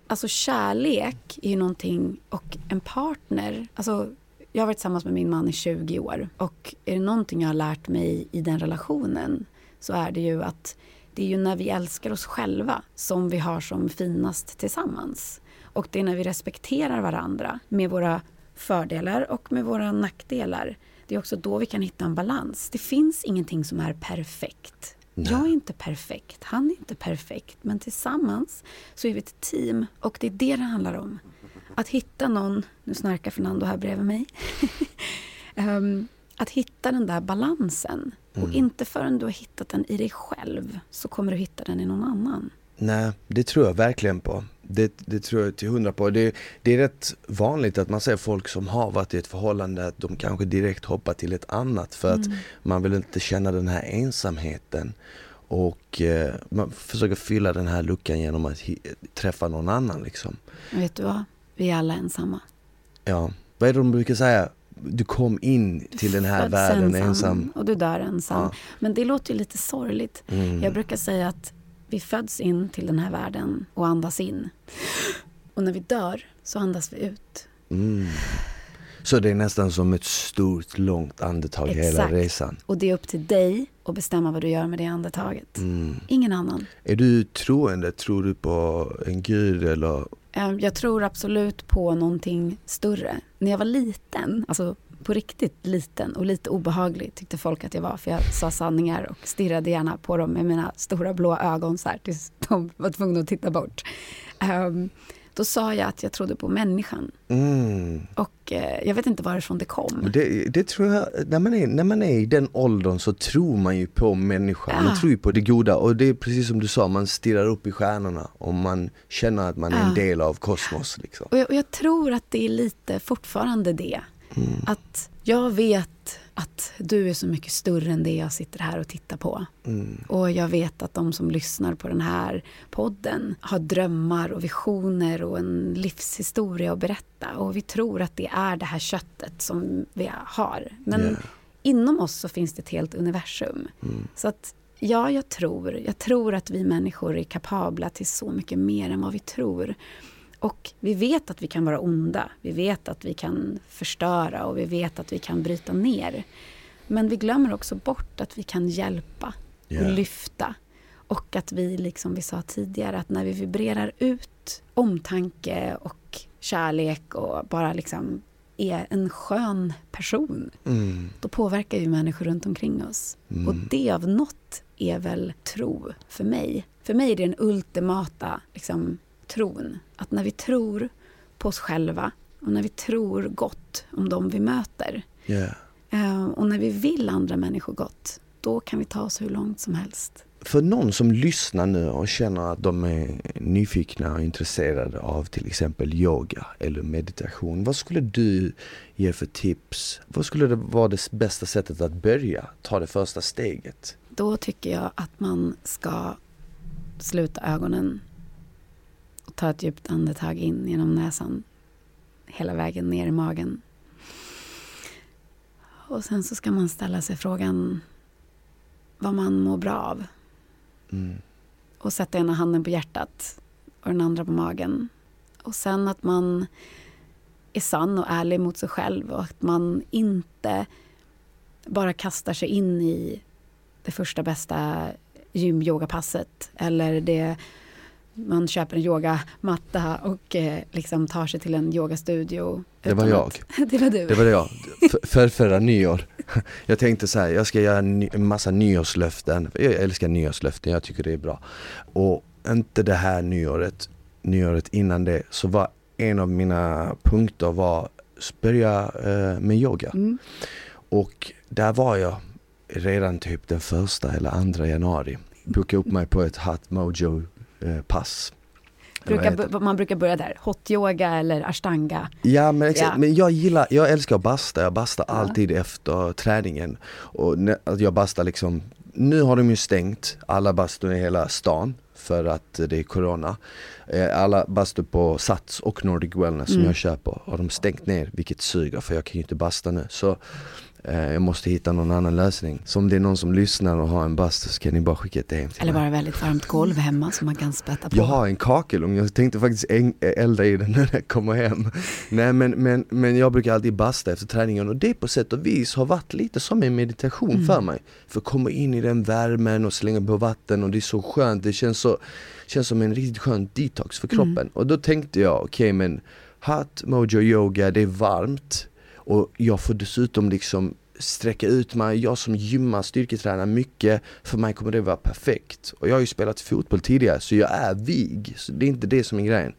alltså kärlek är ju någonting och en partner, alltså jag har varit tillsammans med min man i 20 år och är det någonting jag har lärt mig i den relationen så är det ju att det är ju när vi älskar oss själva som vi har som finast tillsammans. Och det är när vi respekterar varandra med våra fördelar och med våra nackdelar. Det är också då vi kan hitta en balans. Det finns ingenting som är perfekt. Nej. Jag är inte perfekt, han är inte perfekt, men tillsammans så är vi ett team och det är det det handlar om att hitta någon, nu snarkar Fernando här bredvid mig, um, att hitta den där balansen. Mm. Och inte förrän du har hittat den i dig själv så kommer du hitta den i någon annan. Nej, det tror jag verkligen på. Det, det tror jag till hundra på. Det, det, är rätt vanligt att man ser folk som har varit i ett förhållande att de kanske direkt hoppar till ett annat för mm. att man vill inte känna den här ensamheten. Och eh, man försöker fylla den här luckan genom att träffa någon annan liksom. Vet du vad? Vi är alla ensamma. Ja. Vad är det de brukar säga? Du kom in till den här världen ensam. ensam. Och du dör ensam. Ja. Men det låter ju lite sorgligt. Mm. Jag brukar säga att vi föds in till den här världen och andas in. Och när vi dör så andas vi ut. Mm. Så det är nästan som ett stort, långt andetag Exakt. hela resan. Och det är upp till dig att bestämma vad du gör med det andetaget. Mm. Ingen annan. Är du troende? Tror du på en gud eller? Ehm, jag tror absolut på någonting större. När jag var liten, alltså på riktigt liten och lite obehaglig tyckte folk att jag var för jag sa sanningar och stirrade gärna på dem med mina stora blå ögon så här tills de var tvungna att titta bort. Um, då sa jag att jag trodde på människan Mm. och eh, jag vet inte varifrån det kom. Det, det tror jag, när man, är, när man är i den åldern så tror man ju på människan, man Ja. tror ju på det goda och det är precis som du sa, man stirrar upp i stjärnorna och man känner att man är en Ja. del av kosmos. Liksom. Och jag, och jag tror att det är lite fortfarande det. Att jag vet att du är så mycket större än det jag sitter här och tittar på. Mm. Och jag vet att de som lyssnar på den här podden har drömmar och visioner och en livshistoria att berätta. Och vi tror att det är det här köttet som vi har. Men Ja. inom oss så finns det ett helt universum. Så att ja, jag tror. Jag tror att vi människor är kapabla till så mycket mer än vad vi tror. Och vi vet att vi kan vara onda. Vi vet att vi kan förstöra och vi vet att vi kan bryta ner. Men vi glömmer också bort att vi kan hjälpa och lyfta. Och att vi, liksom vi sa tidigare, att när vi vibrerar ut omtanke och kärlek och bara liksom är en skön person, Mm. då påverkar ju människor runt omkring oss. Mm. Och det av något är väl tro för mig. För mig är det den ultimata liksom, tron. Att när vi tror på oss själva och när vi tror gott om de vi möter Ja. eh, och när vi vill andra människor gott, då kan vi ta oss hur långt som helst. För någon som lyssnar nu och känner att de är nyfikna och intresserade av till exempel yoga eller meditation. Vad skulle du ge för tips? Vad skulle det vara det bästa sättet att börja? Ta det första steget? Då tycker jag att man ska sluta ögonen ta ett djupt andetag in genom näsan hela vägen ner i magen. Och sen så ska man ställa sig frågan vad man mår bra av Mm. och sätta ena handen på hjärtat och den andra på magen. Och sen att man är sann och ärlig mot sig själv och att man inte bara kastar sig in i det första bästa gym-yogapasset eller det man köper en yogamatta och eh, liksom tar sig till en yogastudio. Det var jag. Att, det var du. Det var jag. För, för förra nyår. Jag tänkte så här, jag ska göra en massa nyårslöften. Jag älskar nyårslöften, jag tycker det är bra. Och inte det här nyåret, nyåret innan det, så var en av mina punkter var börja eh, med yoga. Mm. Och där var jag redan typ den första eller andra januari. Bokade upp mig på ett Hot Mojo pass. Eller vad Brukar, man brukar börja där, hot-yoga eller ashtanga. Ja men exakt, Ja. men jag gillar, jag älskar att basta, jag bastar Ja. alltid efter träningen. Och när, jag bastar liksom, nu har de ju stängt alla bastur i hela stan för att det är corona. Eh, Alla bastur på Sats och Nordic Wellness som Mm. jag köper har de stängt ner vilket suger för jag kan ju inte basta nu. Så eh, jag måste hitta någon annan lösning. Så om det är någon som lyssnar och har en bastu så kan ni bara skicka ett DM till Eller bara väldigt varmt golv hemma som man kan spätta på. Jag har en kakelugn, jag tänkte faktiskt äng- elda i den när jag kommer hem. Nej men, men, men jag brukar alltid basta efter träningen och det på sätt och vis har varit lite som en meditation Mm. för mig. För att komma in i den värmen och slänga på vatten och det är så skönt, det känns, så, känns som en riktigt skön detox för kroppen. Mm. Och då tänkte jag, okej men Hot Mojo Yoga, det är varmt och jag får dessutom liksom sträcka ut mig, jag som gymmar, styrketränar mycket, för mig kommer det vara perfekt. Och jag har ju spelat fotboll tidigare så jag är vig, så det är inte det som är grejen.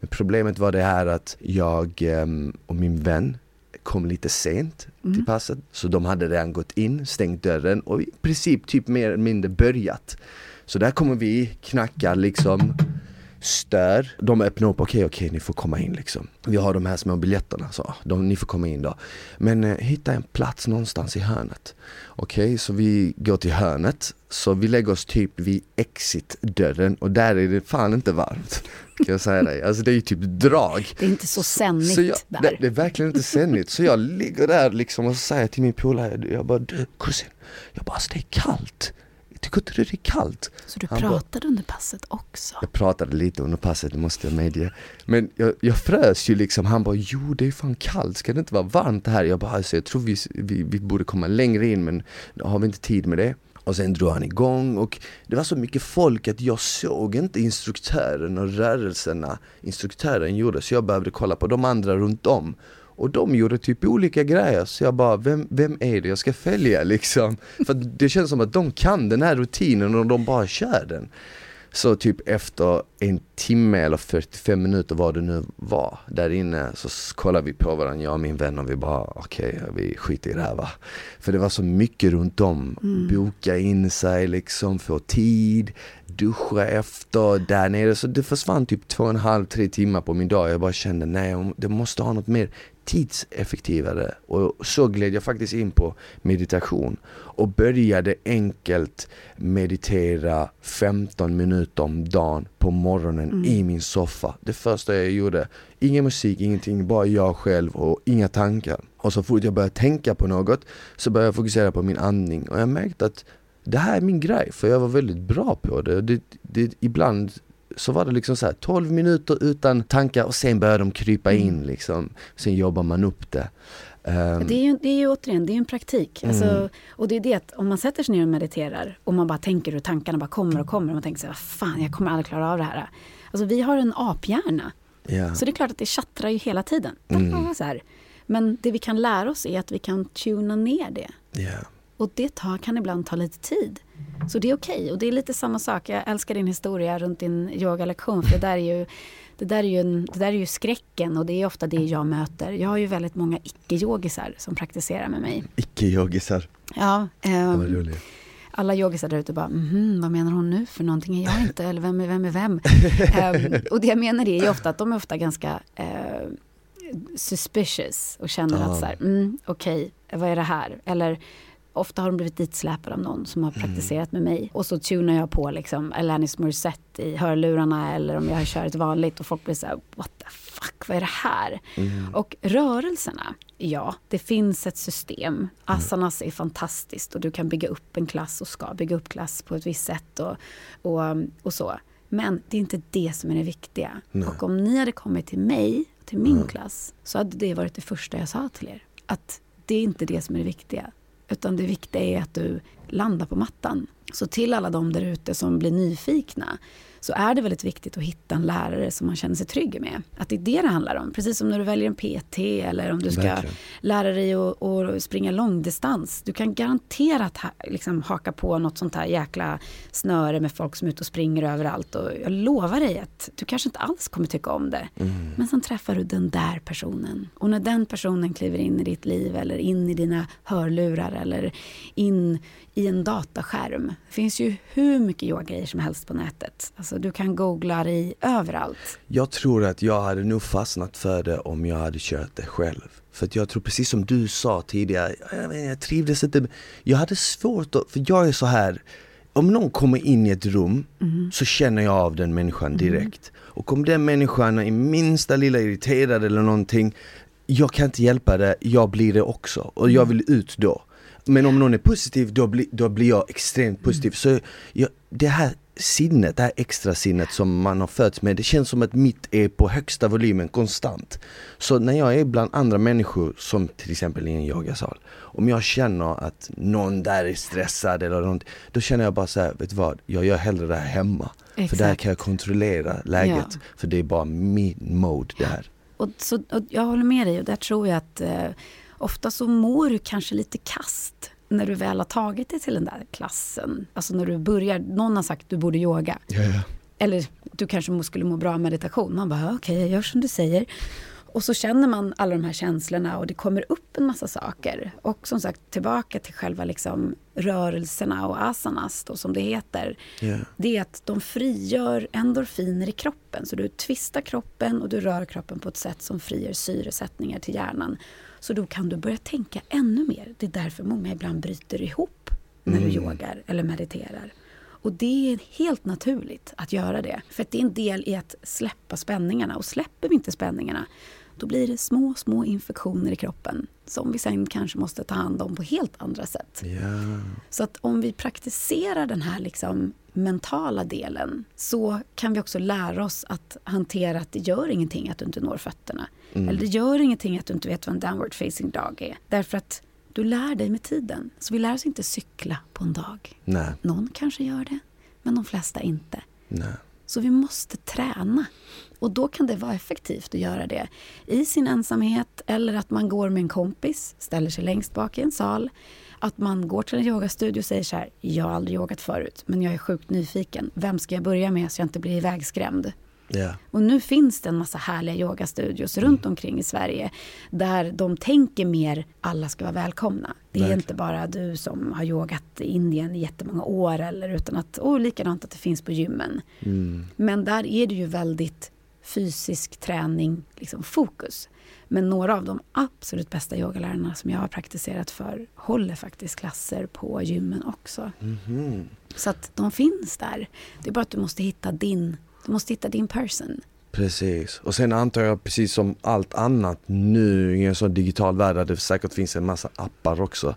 Men problemet var det här att jag ehm, och min vän kom lite sent till Mm. passet, så de hade redan gått in, stängt dörren och i princip typ mer eller mindre börjat. Så där kommer vi, knackar liksom stör. De öppnar upp, okej okej ni får komma in liksom. Vi har de här små biljetterna, så de, ni får komma in då. Men eh, hitta en plats någonstans i hörnet. Okej, så vi går till hörnet, så vi lägger oss typ vid exit-dörren och där är det fan inte varmt. Kan jag säga dig. Alltså det är ju typ drag. Det är inte så jag, där. det, det är verkligen inte sändigt. Så jag ligger där liksom och säger till min polare, jag bara du kusin, jag bara alltså det är kallt. Tycker inte du det är kallt? Så du Han pratade under passet också? Jag pratade lite under passet, måste jag medge. Men jag, jag frös ju liksom, han bara jo det är fan kallt, ska det inte vara varmt här? Jag bara alltså, jag tror vi, vi, vi borde komma längre in men har vi inte tid med det? Och sen drog han igång och det var så mycket folk att jag såg inte instruktören och rörelserna instruktören gjorde så jag behövde kolla på de andra runt om. Och de gjorde typ olika grejer så jag bara, vem, vem är det jag ska följa liksom? För det känns som att de kan den här rutinen och de bara kör den. Så typ efter en timme eller 45 minuter vad det nu var där inne så kollade vi på varandra, jag och min vän och vi bara okej, okay, vi skiter i det här va. För det var så mycket runt om, mm. boka in sig liksom, få tid, duscha efter, där nere. Så det försvann typ två och en halv, tre timmar på min dag. Jag bara kände nej, det måste ha något mer tidseffektivare och så gled jag faktiskt in på meditation och började enkelt meditera 15 minuter om dagen på morgonen mm. i min soffa. Det första jag gjorde, ingen musik, ingenting, bara jag själv och inga tankar. Och så fort jag började tänka på något så började jag fokusera på min andning och jag märkte att det här är min grej, för jag var väldigt bra på det. det, det ibland så var det liksom så här 12 minuter utan tankar och sen börjar de krypa mm. in liksom. Sen jobbar man upp det. Um, det, är ju, det är ju återigen, det är en praktik. Alltså, mm. och det är det att om man sätter sig ner och mediterar och man bara tänker hur tankarna bara kommer och kommer och man tänker så här, fan jag kommer aldrig klara av det här. Alltså vi har en aphjärna. Yeah. Så det är klart att det tjattrar ju hela tiden. Mm. Så här. Men det vi kan lära oss är att vi kan tuna ner det. Yeah. Och det tar, kan ibland ta lite tid. Så det är okej. Okay. Och det är lite samma sak. Jag älskar din historia runt din yogalektion. För det där är ju, det där är ju, det där är ju skräcken och det är ofta det jag möter. Jag har ju väldigt många icke-yogisar som praktiserar med mig. Icke-yogisar? Ja. Um, alla yogisar där ute bara, mm, vad menar hon nu för någonting? Är jag inte? Eller vem är vem? Är vem? um, och det jag menar är ju ofta att de är ofta ganska uh, suspicious och känner ah. att så här, mm, okej, okay, vad är det här? Eller Ofta har de blivit ditsläpade av någon som har mm. praktiserat med mig. Och så tunar jag på liksom Alanis Morissette i hörlurarna eller om jag kör ett vanligt och folk blir så här, what the fuck, vad är det här? Mm. Och rörelserna, ja, det finns ett system. Mm. Asanas är fantastiskt och du kan bygga upp en klass och ska bygga upp klass på ett visst sätt och, och, och så. Men det är inte det som är det viktiga. Nej. Och om ni hade kommit till mig, till min mm. klass, så hade det varit det första jag sa till er. Att det är inte det som är det viktiga. Utan det viktiga är att du landar på mattan. Så till alla de där ute som blir nyfikna så är det väldigt viktigt att hitta en lärare som man känner sig trygg med. Att det är det det handlar om. Precis som när du väljer en PT eller om du ska Verkligen. lära dig att, att springa långdistans. Du kan garanterat ha, liksom, haka på något sånt här jäkla snöre med folk som är ute och springer överallt. Och jag lovar dig att du kanske inte alls kommer tycka om det. Mm. Men sen träffar du den där personen. Och när den personen kliver in i ditt liv eller in i dina hörlurar eller in i en dataskärm. Det finns ju hur mycket yogagrejer som helst på nätet. Alltså du kan googla dig överallt. Jag tror att jag hade nog fastnat för det om jag hade kört det själv. För att jag tror precis som du sa tidigare, jag, jag trivdes inte. Jag hade svårt att, för jag är så här om någon kommer in i ett rum mm. så känner jag av den människan mm. direkt. Mm. Och om den människan är minsta lilla irriterad eller någonting, jag kan inte hjälpa det, jag blir det också. Och jag mm. vill ut då. Men om någon är positiv, då, bli, då blir jag extremt positiv. Mm. Så jag, det här sinnet, det här extra sinnet som man har fötts med, det känns som att mitt är på högsta volymen konstant. Så när jag är bland andra människor, som till exempel i en yogasal, om jag känner att någon där är stressad eller något, då känner jag bara så här, vet du vad, jag gör hellre det här hemma. Exakt. För där kan jag kontrollera läget, ja. för det är bara min mode det här. Och, så, och jag håller med dig och där tror jag att eh, ofta så mår du kanske lite kast när du väl har tagit dig till den där klassen. Alltså när du börjar, någon har sagt du borde yoga. Ja, ja. Eller du kanske skulle må bra av meditation. Man bara, okej, okay, jag gör som du säger. Och så känner man alla de här känslorna och det kommer upp en massa saker. Och som sagt, tillbaka till själva liksom rörelserna och asanas då, som det heter. Yeah. Det är att de frigör endorfiner i kroppen. Så du tvistar kroppen och du rör kroppen på ett sätt som frigör syresättningar till hjärnan. Så då kan du börja tänka ännu mer. Det är därför många ibland bryter ihop när mm. du yogar eller mediterar. Och det är helt naturligt att göra det. För det är en del i att släppa spänningarna. Och släpper vi inte spänningarna, då blir det små, små infektioner i kroppen som vi sen kanske måste ta hand om på helt andra sätt. Ja. Så att om vi praktiserar den här liksom mentala delen så kan vi också lära oss att hantera att det gör ingenting att du inte når fötterna. Mm. Eller det gör ingenting att du inte vet vad en downward facing dog är. Därför att du lär dig med tiden. Så vi lär oss inte cykla på en dag. Nej, Någon kanske gör det, men de flesta inte. nej. Så vi måste träna. Och då kan det vara effektivt att göra det i sin ensamhet eller att man går med en kompis, ställer sig längst bak i en sal. Att man går till en yogastudio och säger så här, jag har aldrig yogat förut, men jag är sjukt nyfiken. Vem ska jag börja med så jag inte blir ivägskrämd? Ja. Och nu finns det en massa härliga yogastudios runt omkring i Sverige där de tänker mer alla ska vara välkomna. Det är Verkligen. inte bara du som har yogat i Indien i jättemånga år eller utan att, och likadant att det finns på gymmen. Mm. Men där är det ju väldigt fysisk träning, liksom fokus. Men några av de absolut bästa yogalärarna som jag har praktiserat för håller faktiskt klasser på gymmen också. Mhm. Så att de finns där. Det är bara att du måste hitta din, du måste hitta din person. Precis. Och sen antar jag precis som allt annat nu i en sån digital värld där det säkert finns en massa appar också.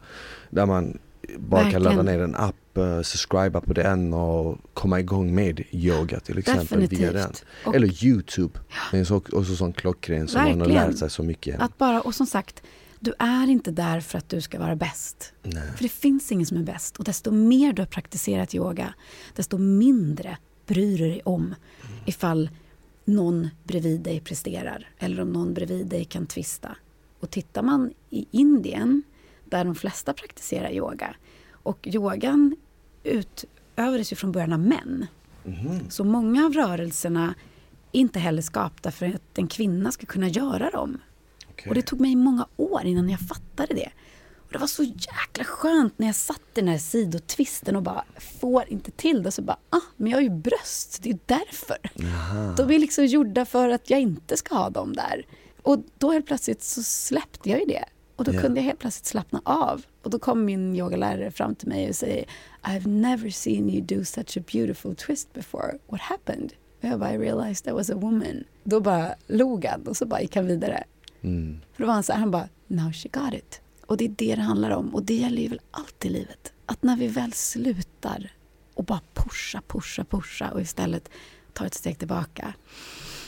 Där man bara kan Verkligen. ladda ner en app, uh, subscriba på den och komma igång med yoga till exempel via den. Definitivt. Och Eller Youtube. Det är så, också sån klockren som man har Verkligen. lärt sig så mycket. att bara, och som sagt, du är inte där för att du ska vara bäst. Nej. För det finns ingen som är bäst. Och desto mer du har praktiserat yoga, desto mindre bryr du dig om ifall någon bredvid dig presterar. Eller om någon bredvid dig kan twista. Och tittar man i Indien, där de flesta praktiserar yoga. Och yogan utövades ju från början av män. Mhm. Så många av rörelserna är inte heller skapta för att en kvinna ska kunna göra dem. Okej. Och det tog mig många år innan jag fattade det. Och det var så jäkla skönt när jag satt i den här sidotvisten och bara får inte till det. Så bara, ah, men jag har ju bröst, det är därför. Aha. De är liksom gjorda för att jag inte ska ha dem där. Och då helt plötsligt så släppte jag ju det. Och då Ja. kunde jag helt plötsligt slappna av. Och då kom min yogalärare fram till mig och säger I've never seen you do such a beautiful twist before. What happened? Och jag bara, I realized I was a woman. Då bara log han och så bara gick han vidare. Mm. För då var han så här, han bara, now she got it. Och det är det det handlar om. Och det gäller ju väl allt i livet. Att när vi väl slutar och bara pusha, pusha, pusha och istället tar ett steg tillbaka,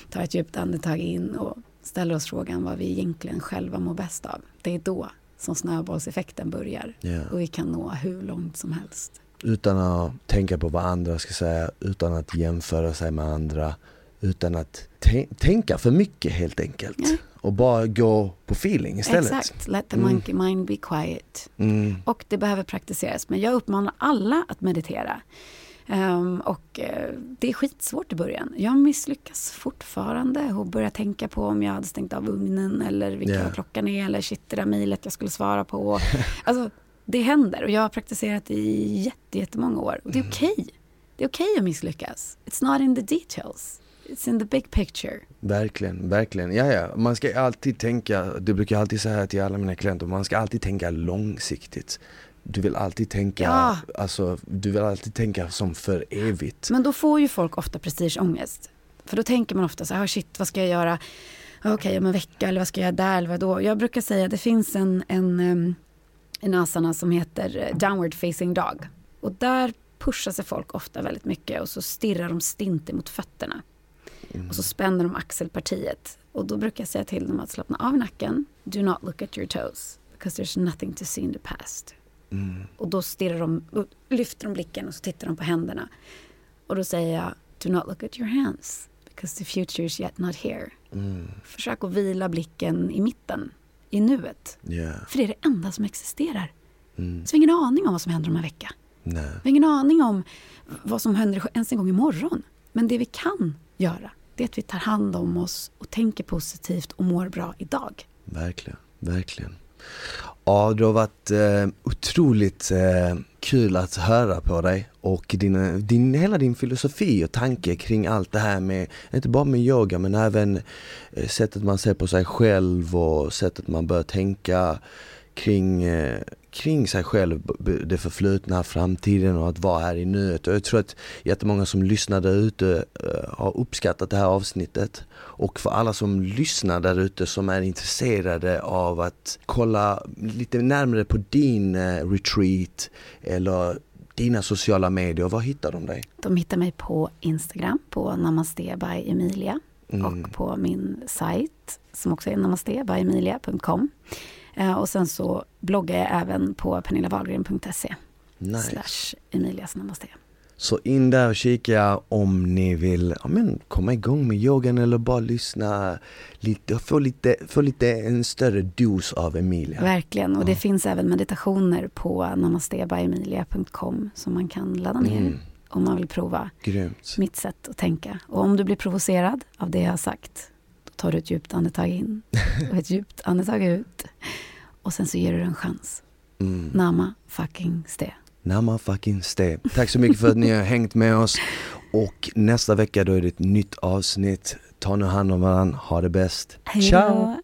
tar ett djupt andetag in och ställer oss frågan vad vi egentligen själva mår bäst av. Det är då som snöbollseffekten börjar Ja. och vi kan nå hur långt som helst. Utan att tänka på vad andra ska säga, utan att jämföra sig med andra, utan att tän- tänka för mycket helt enkelt. Ja. Och bara gå på feeling istället. Exakt, let the Mm. monkey mind be quiet. Mm. Och det behöver praktiseras. Men jag uppmanar alla att meditera. Ehm, och eh, det är skitsvårt i början. Jag misslyckas fortfarande och börjar tänka på om jag hade stängt av ugnen eller vilken Ja. klockan är eller shit, det där mejlet jag skulle svara på. alltså, det händer och jag har praktiserat i jätte, jättemånga år. Och det är okej. Det är okej att misslyckas. It's not in the details. It's in the big picture. Verkligen, verkligen. Ja, ja. Man ska alltid tänka, det brukar jag alltid säga till alla mina klienter, man ska alltid tänka långsiktigt. Du vill alltid tänka, Ja. alltså, du vill alltid tänka som för evigt. Men då får ju folk ofta prestigeångest. För då tänker man ofta så här, "Ah, shit vad ska jag göra? Okej, om en vecka eller vad ska jag göra där eller vad då? Jag brukar säga att det finns en, en, en asana som heter eh, downward facing dog. Och där pushar sig folk ofta väldigt mycket och så stirrar de stint emot fötterna. Och så spänner de axelpartiet. Och då brukar jag säga till dem att slappna av nacken. Do not look at your toes. Because there's nothing to see in the past. Mm. Och då stirrar de, lyfter de blicken och så tittar de på händerna. Och då säger jag, do not look at your hands. Because the future is yet not here. Mm. Försök att vila blicken i mitten, i nuet. Ja, För det är det enda som existerar. mm. Så vi har ingen aning om vad som händer om en vecka. nej, Vi har ingen aning om vad som händer ens en gång imorgon. Men det vi kan göra, det är att vi tar hand om oss och tänker positivt och mår bra idag. verkligen, verkligen. Ja, det har varit eh, otroligt eh, kul att höra på dig och din, din, hela din filosofi och tanke kring allt det här med, inte bara med yoga men även eh, sättet man ser på sig själv och sättet man bör tänka kring, eh, kring sig själv, det förflutna, framtiden och att vara här i nuet. Och jag tror att jättemånga som lyssnar där ute eh, har uppskattat det här avsnittet. Och för alla som lyssnar där ute som är intresserade av att kolla lite närmare på din eh, retreat eller dina sociala medier, var hittar de dig? De hittar mig på Instagram på Namaste by Emilia mm. och på min sajt som också är namastebyemilia.com. Eh, och sen så bloggar jag även på pernillawahlgren.se nice. slash Emilias Namaste. Så in där och kika om ni vill ja, men, komma igång med yogan eller bara lyssna lite, få lite, få lite en större dos av Emilia. Verkligen, och ja. det finns även meditationer på namastebyemilia.com som man kan ladda ner mm. om man vill prova Grymt. mitt sätt att tänka. Och om du blir provocerad av det jag har sagt, tar du ett djupt andetag in och ett djupt andetag ut. Och sen så ger du det en chans. Mm. Nama fucking ste. Nama fucking ste. Tack så mycket för att ni har hängt med oss. Och nästa vecka då är det ett nytt avsnitt. Ta nu hand om varandra, ha det bäst. Ciao!